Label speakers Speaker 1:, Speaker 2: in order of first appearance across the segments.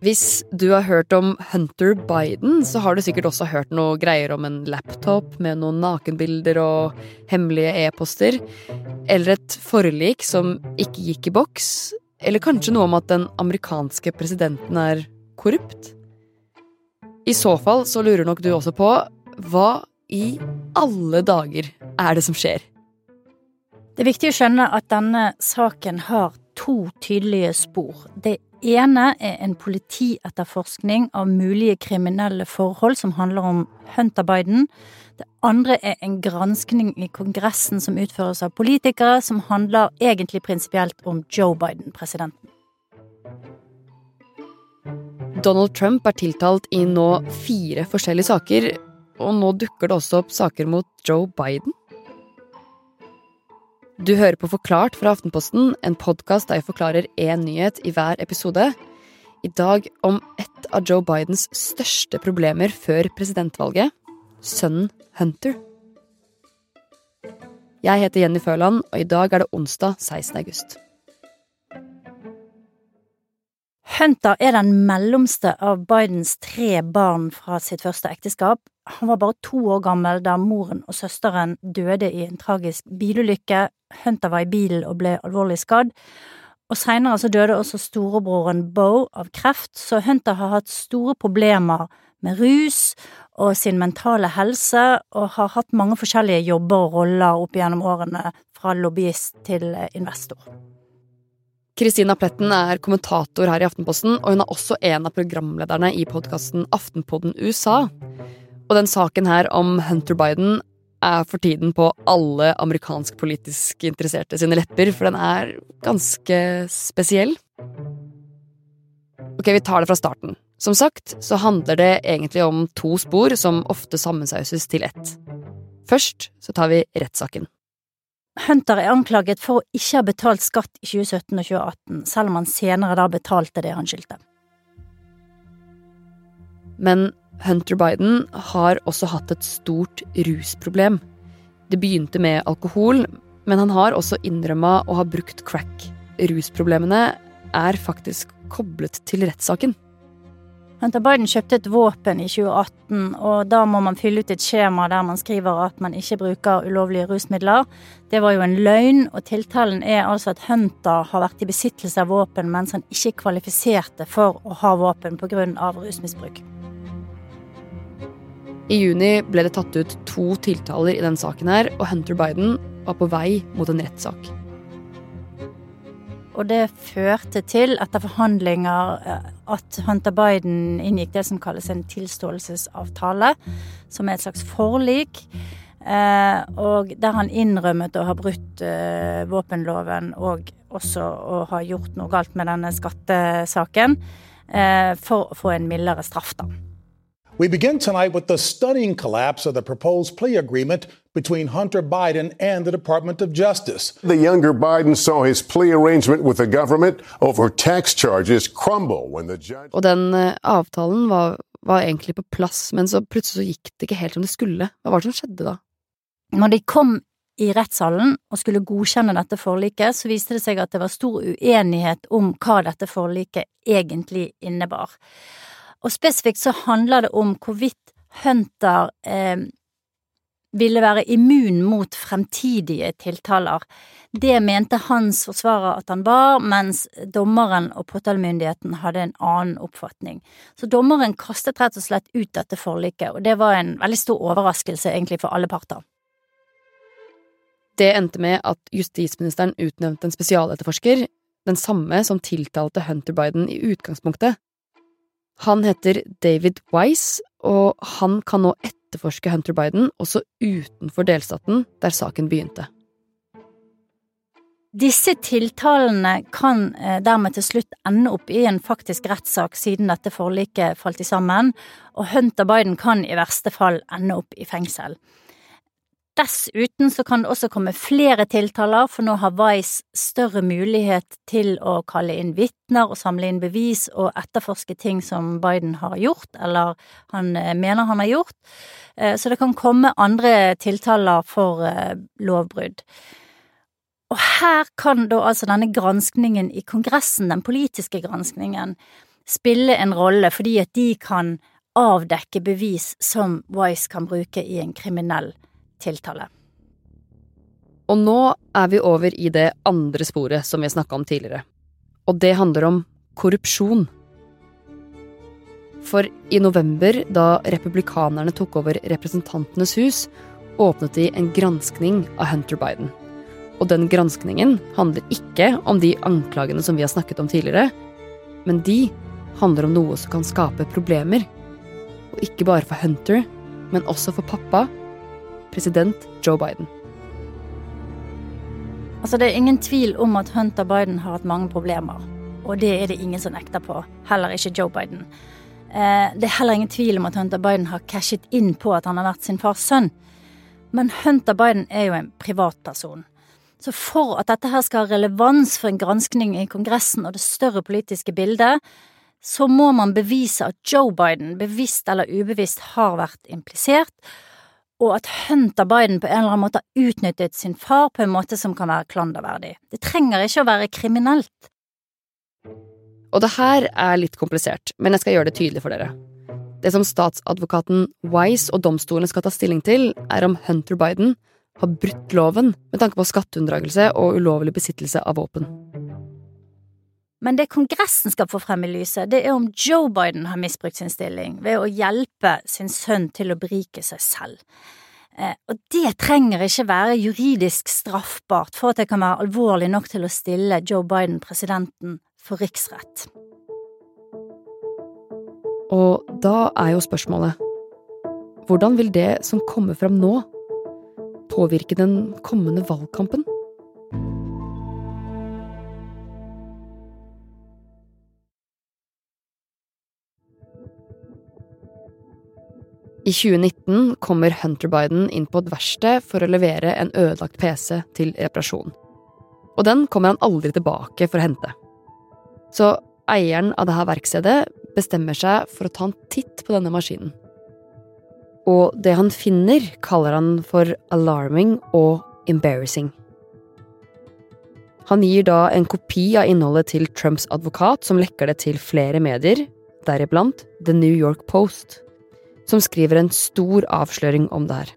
Speaker 1: Hvis du har hørt om Hunter Biden, så har du sikkert også hørt noe greier om en laptop med noen nakenbilder og hemmelige e-poster. Eller et forlik som ikke gikk i boks. Eller kanskje noe om at den amerikanske presidenten er korrupt? I så fall så lurer nok du også på hva i alle dager er det som skjer?
Speaker 2: Det er viktig å skjønne at denne saken har to tydelige spor. Det ene er en politietterforskning av mulige kriminelle forhold som handler om Hunter Biden. Det andre er en granskning i Kongressen som utføres av politikere, som handler egentlig prinsipielt om Joe Biden, presidenten.
Speaker 1: Donald Trump er tiltalt i nå fire forskjellige saker, og nå dukker det også opp saker mot Joe Biden. Du hører på Forklart fra Aftenposten, en podkast der jeg forklarer én nyhet i hver episode. I dag om et av Joe Bidens største problemer før presidentvalget sønnen Hunter. Jeg heter Jenny Føland, og i dag er det onsdag 16. august.
Speaker 2: Hunter er den mellomste av Bidens tre barn fra sitt første ekteskap. Han var bare to år gammel da moren og søsteren døde i en tragisk bilulykke. Hunter var i bilen og ble alvorlig skadd. Og seinere så døde også storebroren Bo av kreft, så Hunter har hatt store problemer med rus og sin mentale helse, og har hatt mange forskjellige jobber og roller opp gjennom årene, fra lobbyist til investor.
Speaker 1: Kristina Pletten er kommentator her i Aftenposten, og hun er også en av programlederne i podkasten Aftenpodden USA. Og den saken her om Hunter Biden er for tiden på alle amerikansk politisk interesserte sine lepper, for den er ganske spesiell. Ok, vi tar det fra starten. Som sagt så handler det egentlig om to spor som ofte sammensauses til ett. Først så tar vi rettssaken.
Speaker 2: Hunter er anklaget for å ikke ha betalt skatt i 2017 og 2018, selv om han senere da betalte det han skyldte.
Speaker 1: Men Hunter Biden har også hatt et stort rusproblem. Det begynte med alkohol, men han har også innrømma å ha brukt crack. Rusproblemene er faktisk koblet til rettssaken.
Speaker 2: Hunter Biden kjøpte et våpen i 2018, og da må man fylle ut et skjema der man skriver at man ikke bruker ulovlige rusmidler. Det var jo en løgn, og tiltalen er altså at Hunter har vært i besittelse av våpen mens han ikke kvalifiserte for å ha våpen pga. rusmisbruk.
Speaker 1: I juni ble det tatt ut to tiltaler i den saken her, og Hunter Biden var på vei mot en rettssak
Speaker 2: og det førte til, etter forhandlinger, eh, at Hunter Biden inngikk det som kalles en tilståelsesavtale, som er et slags forlik. Eh, og der han innrømmet å ha brutt eh, våpenloven og også å ha gjort noe galt med denne skattesaken, for å få en mildere straff, da.
Speaker 3: We begin tonight with the stunning collapse of the proposed plea agreement between Hunter Biden and the Department of Justice.
Speaker 4: The younger Biden saw his plea arrangement with the government over tax charges crumble when the judge
Speaker 1: Og den uh, avtalen var, var, egentlig på plass, men så plutselig så gikk det ikke helt som det skulle. Hva var det som skjedde da?
Speaker 2: Når de kom i rettssalen og skulle godkjenne dette forliket, så viste det seg at det var stor uenighet om hva dette forliket egentlig innebar. Og spesifikt så handler det om hvorvidt Hunter eh, ville være immun mot fremtidige tiltaler. Det mente hans forsvarer at han var, mens dommeren og påtalemyndigheten hadde en annen oppfatning. Så dommeren kastet rett og slett ut dette forliket, og det var en veldig stor overraskelse egentlig for alle parter.
Speaker 1: Det endte med at justisministeren utnevnte en spesialetterforsker, den samme som tiltalte Hunter Biden i utgangspunktet, han heter David Wise, og han kan nå etterforske Hunter Biden også utenfor delstaten der saken begynte.
Speaker 2: Disse tiltalene kan eh, dermed til slutt ende opp i en faktisk rettssak siden dette forliket falt i sammen, og Hunter Biden kan i verste fall ende opp i fengsel. Dessuten så kan det også komme flere tiltaler, for nå har Vice større mulighet til å kalle inn vitner og samle inn bevis og etterforske ting som Biden har gjort, eller han eh, mener han har gjort. Eh, så det kan komme andre tiltaler for eh, lovbrudd. Og her kan da altså denne granskningen i Kongressen, den politiske granskningen, spille en rolle fordi at de kan avdekke bevis som Vice kan bruke i en kriminell tiltale.
Speaker 1: Og nå er vi over i det andre sporet som vi snakka om tidligere. Og det handler om korrupsjon. For i november, da republikanerne tok over Representantenes hus, åpnet de en granskning av Hunter Biden. Og den granskningen handler ikke om de anklagene som vi har snakket om tidligere, men de handler om noe som kan skape problemer. Og ikke bare for Hunter, men også for pappa, president Joe Biden.
Speaker 2: Altså, det er ingen tvil om at Hunter Biden har hatt mange problemer. Og det er det ingen som nekter på. Heller ikke Joe Biden. Eh, det er heller ingen tvil om at Hunter Biden har cashet inn på at han har vært sin fars sønn. Men Hunter Biden er jo en privatperson. Så for at dette her skal ha relevans for en granskning i Kongressen og det større politiske bildet, så må man bevise at Joe Biden bevisst eller ubevisst har vært implisert, og at Hunter Biden på en eller annen måte har utnyttet sin far på en måte som kan være klanderverdig. Det trenger ikke å være kriminelt.
Speaker 1: Og det her er litt komplisert, men jeg skal gjøre det tydelig for dere. Det som statsadvokaten Wise og domstolene skal ta stilling til, er om Hunter Biden har brutt loven med tanke på skatteunndragelse og ulovlig besittelse av våpen.
Speaker 2: Men det Kongressen skal få frem i lyset, det er om Joe Biden har misbrukt sin stilling ved å hjelpe sin sønn til å berike seg selv. Eh, og det trenger ikke være juridisk straffbart for at det kan være alvorlig nok til å stille Joe Biden, presidenten, for riksrett.
Speaker 1: Og da er jo spørsmålet hvordan vil det som kommer fram nå, påvirke den kommende valgkampen? I 2019 kommer Hunter Biden inn på et verksted for å levere en ødelagt PC til reparasjon. Og den kommer han aldri tilbake for å hente. Så eieren av dette verkstedet bestemmer seg for å ta en titt på denne maskinen. Og det han finner, kaller han for alarming og embarrassing. Han gir da en kopi av innholdet til Trumps advokat, som lekker det til flere medier, deriblant The New York Post som skriver en stor avsløring om det her.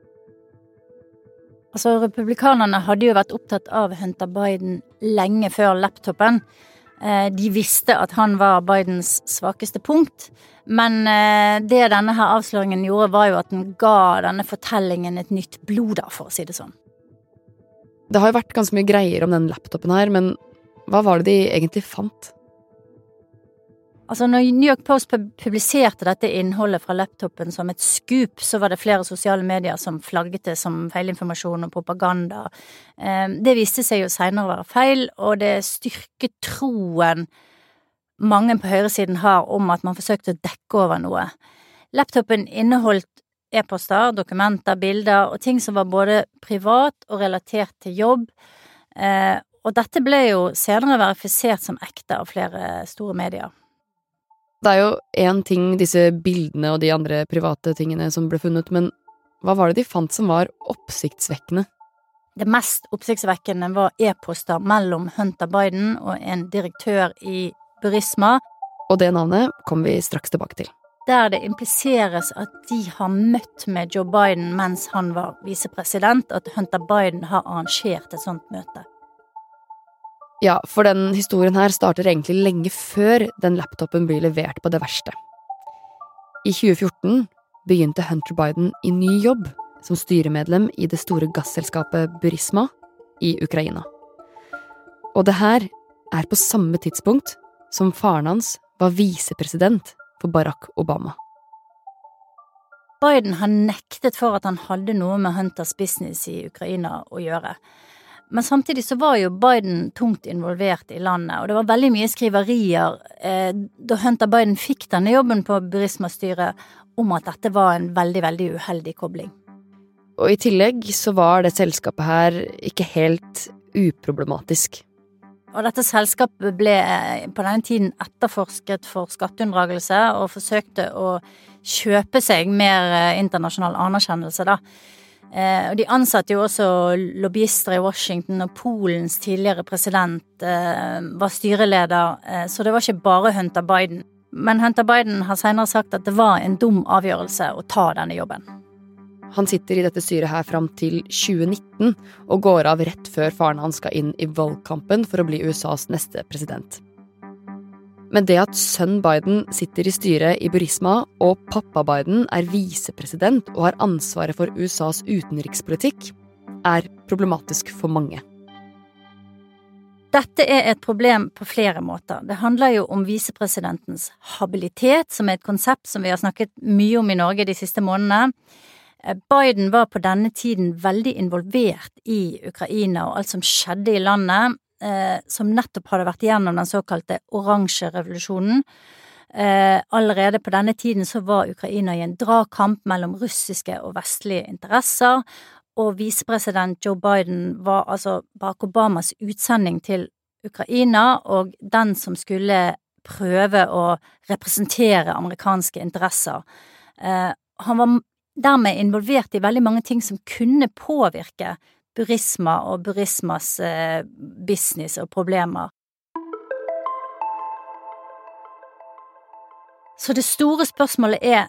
Speaker 2: Altså, Republikanerne hadde jo vært opptatt av Hunter Biden lenge før laptopen. Eh, de visste at han var Bidens svakeste punkt. Men eh, det denne her avsløringen gjorde, var jo at den ga denne fortellingen et nytt blod, da, for å si det sånn.
Speaker 1: Det har jo vært ganske mye greier om den laptopen her, men hva var det de egentlig fant?
Speaker 2: Altså, når New York Post publiserte dette innholdet fra laptopen som et skup, så var det flere sosiale medier som flagget det som feilinformasjon og propaganda. Eh, det viste seg jo seinere å være feil, og det styrket troen mange på høyresiden har om at man forsøkte å dekke over noe. Laptopen inneholdt e-poster, dokumenter, bilder og ting som var både privat og relatert til jobb. Eh, og dette ble jo senere verifisert som ekte av flere store medier.
Speaker 1: Det er jo én ting, disse bildene og de andre private tingene som ble funnet, men hva var det de fant som var oppsiktsvekkende?
Speaker 2: Det mest oppsiktsvekkende var e-poster mellom Hunter Biden og en direktør i Burisma.
Speaker 1: Og det navnet kommer vi straks tilbake til.
Speaker 2: Der det impliseres at de har møtt med Joe Biden mens han var visepresident, at Hunter Biden har arrangert et sånt møte.
Speaker 1: Ja, for den historien her starter egentlig lenge før den laptopen blir levert på det verste. I 2014 begynte Hunter Biden i ny jobb som styremedlem i det store gasselskapet Burisma i Ukraina. Og det her er på samme tidspunkt som faren hans var visepresident for Barack Obama.
Speaker 2: Biden har nektet for at han hadde noe med Hunters business i Ukraina å gjøre. Men samtidig så var jo Biden tungt involvert i landet, og det var veldig mye skriverier eh, da Hunter Biden fikk denne jobben på Burisma-styret om at dette var en veldig, veldig uheldig kobling.
Speaker 1: Og i tillegg så var det selskapet her ikke helt uproblematisk.
Speaker 2: Og dette selskapet ble eh, på denne tiden etterforsket for skatteunndragelse og forsøkte å kjøpe seg mer eh, internasjonal anerkjennelse, da. Eh, og de ansatte jo også lobbyister i Washington, og Polens tidligere president eh, var styreleder, eh, så det var ikke bare Hunter Biden. men Hunter Biden har senere sagt at det var en dum avgjørelse å ta denne jobben.
Speaker 1: Han sitter i dette styret her fram til 2019 og går av rett før faren hans skal inn i valgkampen for å bli USAs neste president. Men det at sønn Biden sitter i styret i Burisma og pappa Biden er visepresident og har ansvaret for USAs utenrikspolitikk, er problematisk for mange.
Speaker 2: Dette er et problem på flere måter. Det handler jo om visepresidentens habilitet, som er et konsept som vi har snakket mye om i Norge de siste månedene. Eh, Biden var på denne tiden veldig involvert i Ukraina og alt som skjedde i landet, eh, som nettopp hadde vært igjennom den såkalte oransje revolusjonen. Eh, allerede på denne tiden så var Ukraina i en dragkamp mellom russiske og vestlige interesser, og visepresident Joe Biden var altså Barack Obamas utsending til Ukraina, og den som skulle prøve å representere amerikanske interesser. Han var dermed involvert i veldig mange ting som kunne påvirke Burisma og Burismas eh, business og problemer. Så det store spørsmålet er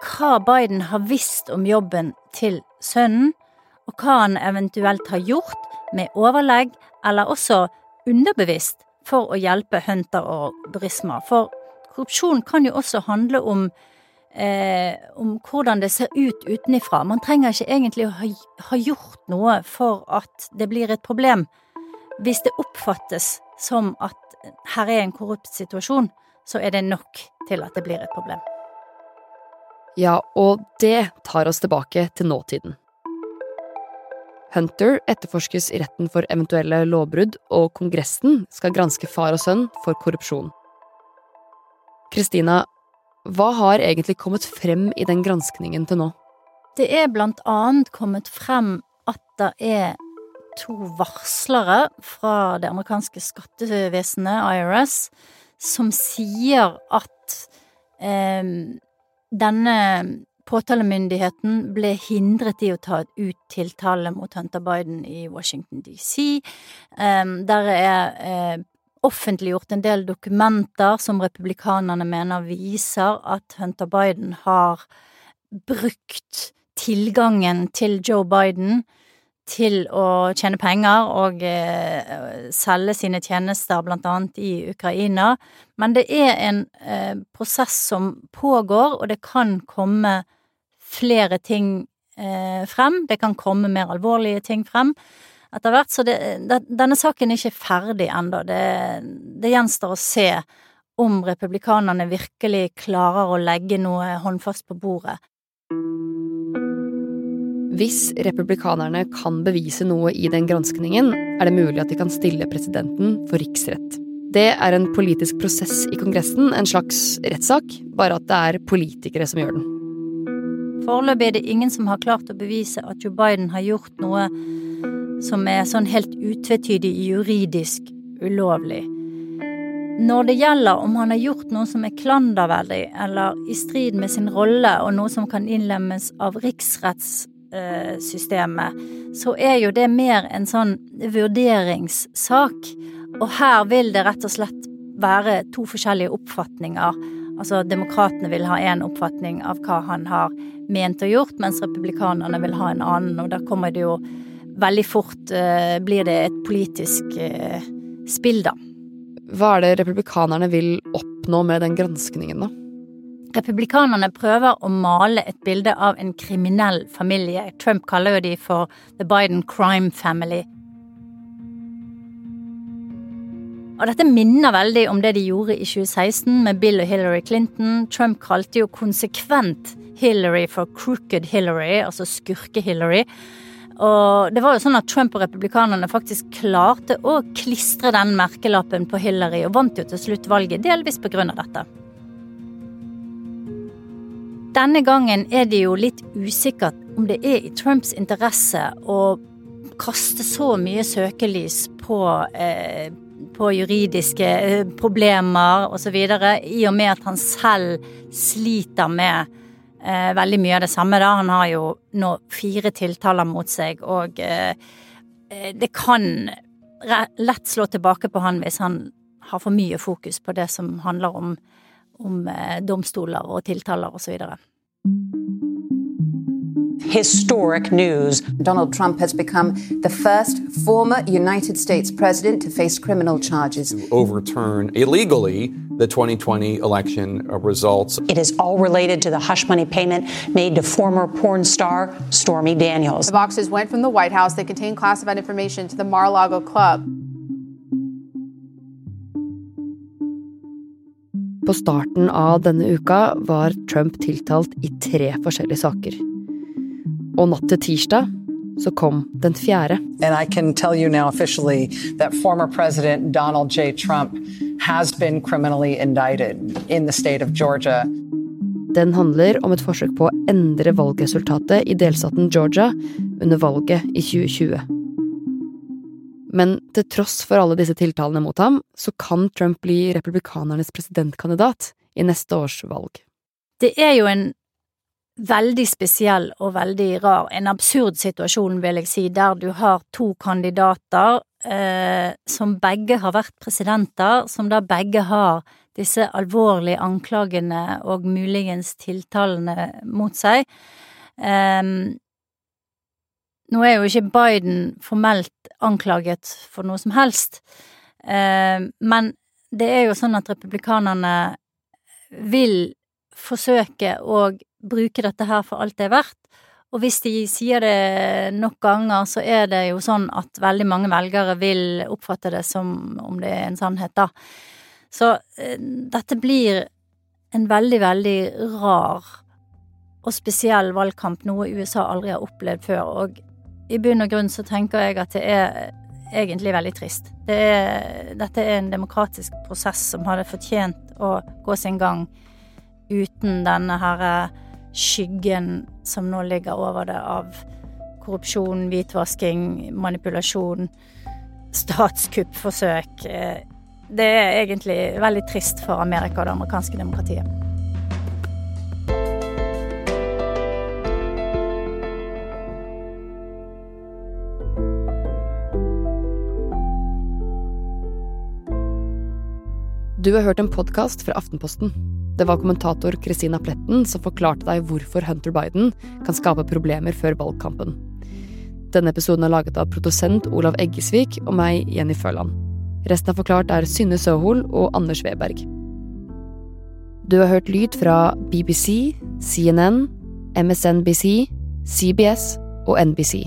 Speaker 2: hva Biden har visst om jobben til sønnen, og hva han eventuelt har gjort med overlegg eller også underbevisst for å hjelpe Hunter og Burisma. For korrupsjon kan jo også handle om eh, om hvordan det ser ut utenifra. Man trenger ikke egentlig å ha, ha, gjort noe for at det blir et problem. Hvis det oppfattes som at her er en korrupt situasjon, så er det nok til at det blir et problem.
Speaker 1: Ja, og det tar oss tilbake til nåtiden. Hunter etterforskes i retten for eventuelle lovbrudd, og Kongressen skal granske far og sønn for korrupsjon. Kristina, hva har egentlig kommet frem i den granskningen til nå?
Speaker 2: Det er blant annet kommet frem at det er to varslere fra det amerikanske skattevesenet, IRS, som sier at eh, denne påtalemyndigheten ble hindret i å ta ut tiltale mot Hunter Biden i Washington DC. Eh, der er eh, offentliggjort en del dokumenter som republikanerne mener viser at Hunter Biden har brukt tilgangen til Joe Biden til å tjene penger og eh, selge sine tjenester, blant annet i Ukraina. Men det er en eh, prosess som pågår, og det kan komme flere ting eh, frem. Det kan komme mer alvorlige ting frem etter hvert. Så det, det, denne saken er ikke ferdig ennå. Det, det gjenstår å se om republikanerne virkelig klarer å legge noe håndfast på bordet.
Speaker 1: Hvis republikanerne kan bevise noe i den granskningen, er det mulig at de kan stille presidenten for riksrett. Det er en politisk prosess i Kongressen, en slags rettssak, bare at det er politikere som gjør den.
Speaker 2: Foreløpig er det ingen som har klart å bevise at Joe Biden har gjort noe som er sånn helt utvetydig juridisk ulovlig. Når det gjelder om han har gjort noe som er klanderverdig eller i strid med sin rolle, og noe som kan innlemmes av riksrettssystemet, så er jo det mer en sånn vurderingssak. Og her vil det rett og slett være to forskjellige oppfatninger. Altså, demokratene vil ha én oppfatning av hva han har ment og gjort, mens republikanerne vil ha en annen, og da kommer det jo veldig fort uh, blir det et politisk uh, spill, da.
Speaker 1: Hva er det republikanerne vil oppnå med den granskningen, da?
Speaker 2: Republikanerne prøver å male et bilde av en kriminell familie. Trump kaller jo de for The Biden Crime Family. Og dette minner veldig om det de gjorde i 2016 med Bill og Hillary Clinton. Trump kalte jo konsekvent Hillary for Crooked Hillary, altså Skurke-Hillary. Og det var jo sånn at Trump og republikanerne faktisk klarte å klistre den merkelappen på Hillary, og vant jo til slutt valget, delvis av dette. Denne gangen er det jo litt usikkert om det er i Trumps interesse å kaste så mye søkelys på, eh, på juridiske eh, problemer osv., i og med at han selv sliter med eh, veldig mye av det samme. da. Han har jo nå fire tiltaler mot seg, og eh, eh det kan lett slå tilbake på han hvis han har for mye fokus på det som handler om, om domstoler og tiltaler osv.
Speaker 5: historic news.
Speaker 6: Donald Trump has become the first former United States president to face criminal charges.
Speaker 7: To overturn illegally the 2020 election results.
Speaker 5: It is all related to the hush money payment made to former porn star Stormy Daniels.
Speaker 8: The boxes went from the White House. They contained classified information to the Mar-a-Lago Club.
Speaker 1: På starten av denne uka var Trump tiltalt i tre forskjellige saker. Og natt til tirsdag så kom den fjerde.
Speaker 9: And I can tell you now officially that former President Donald J. Trump has been criminally indicted in the state of Georgia.
Speaker 1: Den handler om et forsøk på å endre valgresultatet i delstaten Georgia under valget i 2020. Men til tross for alle disse tiltalene mot ham, så kan Trump bli republikanernes presidentkandidat i neste års valg.
Speaker 2: Det er jo en veldig spesiell og veldig rar, en absurd situasjon, vil jeg si, der du har to kandidater eh, som begge har vært presidenter, som da begge har disse alvorlige anklagene og muligens tiltalene mot seg. Eh, nå er jo ikke Biden formelt anklaget for noe som helst, eh, men det er jo sånn at republikanerne vil forsøke å bruke dette her for alt det er verdt. Og hvis de sier det nok ganger, så er det jo sånn at veldig mange velgere vil oppfatte det som om det er en sannhet, da. Så eh, dette blir en veldig, veldig rar og spesiell valgkamp, noe USA aldri har opplevd før. Og i bunn og grunn så tenker jeg at det er egentlig veldig trist. Det er, dette er en demokratisk prosess som hadde fortjent å gå sin gang uten denne herre skyggen som nå ligger over det av korrupsjon, hvitvasking, manipulasjon, statskuppforsøk. Eh, det er egentlig veldig trist for Amerika og det amerikanske demokratiet.
Speaker 1: Du har hørt en podkast fra Aftenposten. Det var kommentator Christina Pletten som forklarte deg hvorfor Hunter Biden kan skape problemer før valgkampen. Denne episoden er laget av produsent Olav Eggesvik og meg, Jenny Føland. Resten av Forklart er Synne Søhol og Anders Weberg. Du har hørt lyd fra BBC, CNN, MSNBC, CBS og NBC.